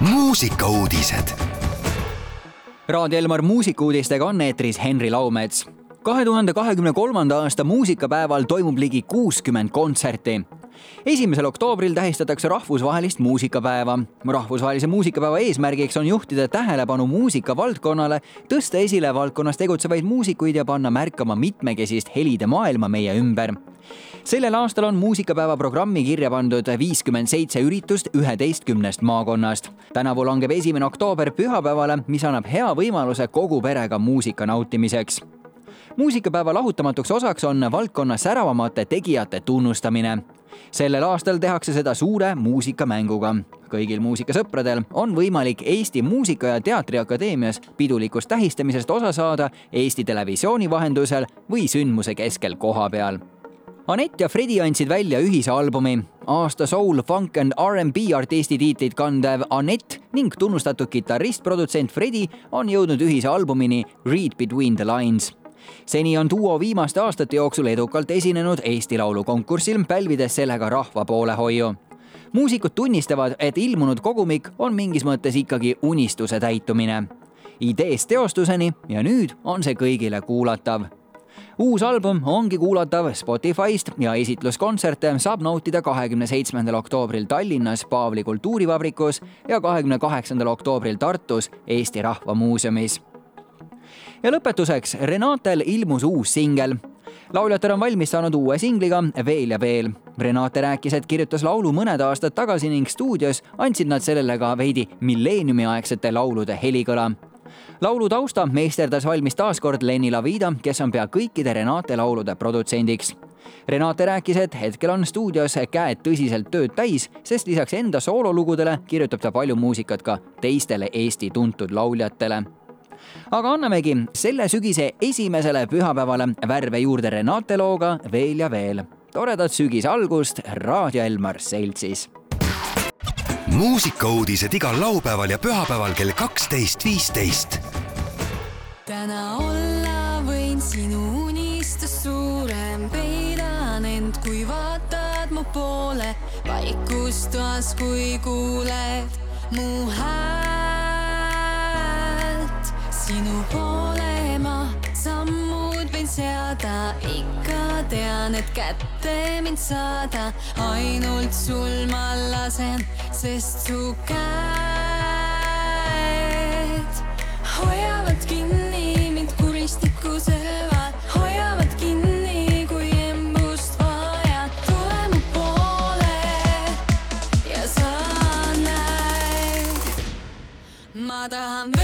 muusikauudised. Raadio Elmar muusikauudistega on eetris Henri Laumets. kahe tuhande kahekümne kolmanda aasta muusikapäeval toimub ligi kuuskümmend kontserti esimesel oktoobril tähistatakse rahvusvahelist muusikapäeva. rahvusvahelise muusikapäeva eesmärgiks on juhtida tähelepanu muusikavaldkonnale, tõsta esile valdkonnas tegutsevaid muusikuid ja panna märkama mitmekesist helide maailma meie ümber sellel aastal on muusikapäeva programmi kirja pandud viiskümmend seitse üritust üheteistkümnest maakonnast. tänavu langeb esimene oktoober pühapäevale, mis annab hea võimaluse kogu perega muusika nautimiseks muusikapäeva lahutamatuks osaks on valdkonna säravamate tegijate tunnustamine sellel aastal tehakse seda suure muusikamänguga. kõigil muusikasõpradel on võimalik Eesti Muusika- ja Teatriakadeemias pidulikust tähistamisest osa saada Eesti Televisiooni vahendusel või sündmuse keskel kohapeal Anett ja Fredi andsid välja ühise albumi. aasta soul, funk and R'n'B artisti tiitlit kandev Anett ning tunnustatud kitarrist, produtsent Fredi on jõudnud ühise albumini Read Between the Lines seni on duo viimaste aastate jooksul edukalt esinenud Eesti Laulu konkursil, pälvides sellega rahva poolehoiu muusikud tunnistavad, et ilmunud kogumik on mingis mõttes ikkagi unistuse täitumine. ideest teostuseni ja nüüd on see kõigile kuulatav. uus album ongi kuulatav Spotify'st ja esitluskontserte saab nautida kahekümne seitsmendal oktoobril Tallinnas Paavli kultuurivabrikus ja kahekümne kaheksandal oktoobril Tartus Eesti Rahva Muuseumis ja lõpetuseks, Renatel ilmus uus singel. lauljatar on valmis saanud uue singliga Veel ja veel. Renate rääkis, et kirjutas laulu mõned aastad tagasi ning stuudios andsid nad sellele ka veidi milleeniumiaegsete laulude helikõla laulu tausta meesterdas valmis taas kord Lenny Lavida, kes on pea kõikide Renate laulude produtsendiks. Renate rääkis, et hetkel on stuudios käed tõsiselt tööd täis, sest lisaks enda soololugudele kirjutab ta palju muusikat ka teistele Eesti tuntud lauljatele aga annamegi selle sügise esimesele pühapäevale värve juurde Renate looga Veel ja veel. toredat sügise algust Raadio Elmar seltsis. muusikauudised igal laupäeval ja pühapäeval kell kaksteist, viisteist. täna olla võin sinu unistus suurem, peidan end, kui vaatad mu poole, vaikust toas, kui kuuled mu häält sinu poole ma sammud võin seada, ikka tean, et kätte mind saada, ainult sul ma lasen, sest su käed hoiavad kinni mind kuristikku söövad, hoiavad kinni, kui embust vajan, tule mu poole ja sa näed, ma tahan.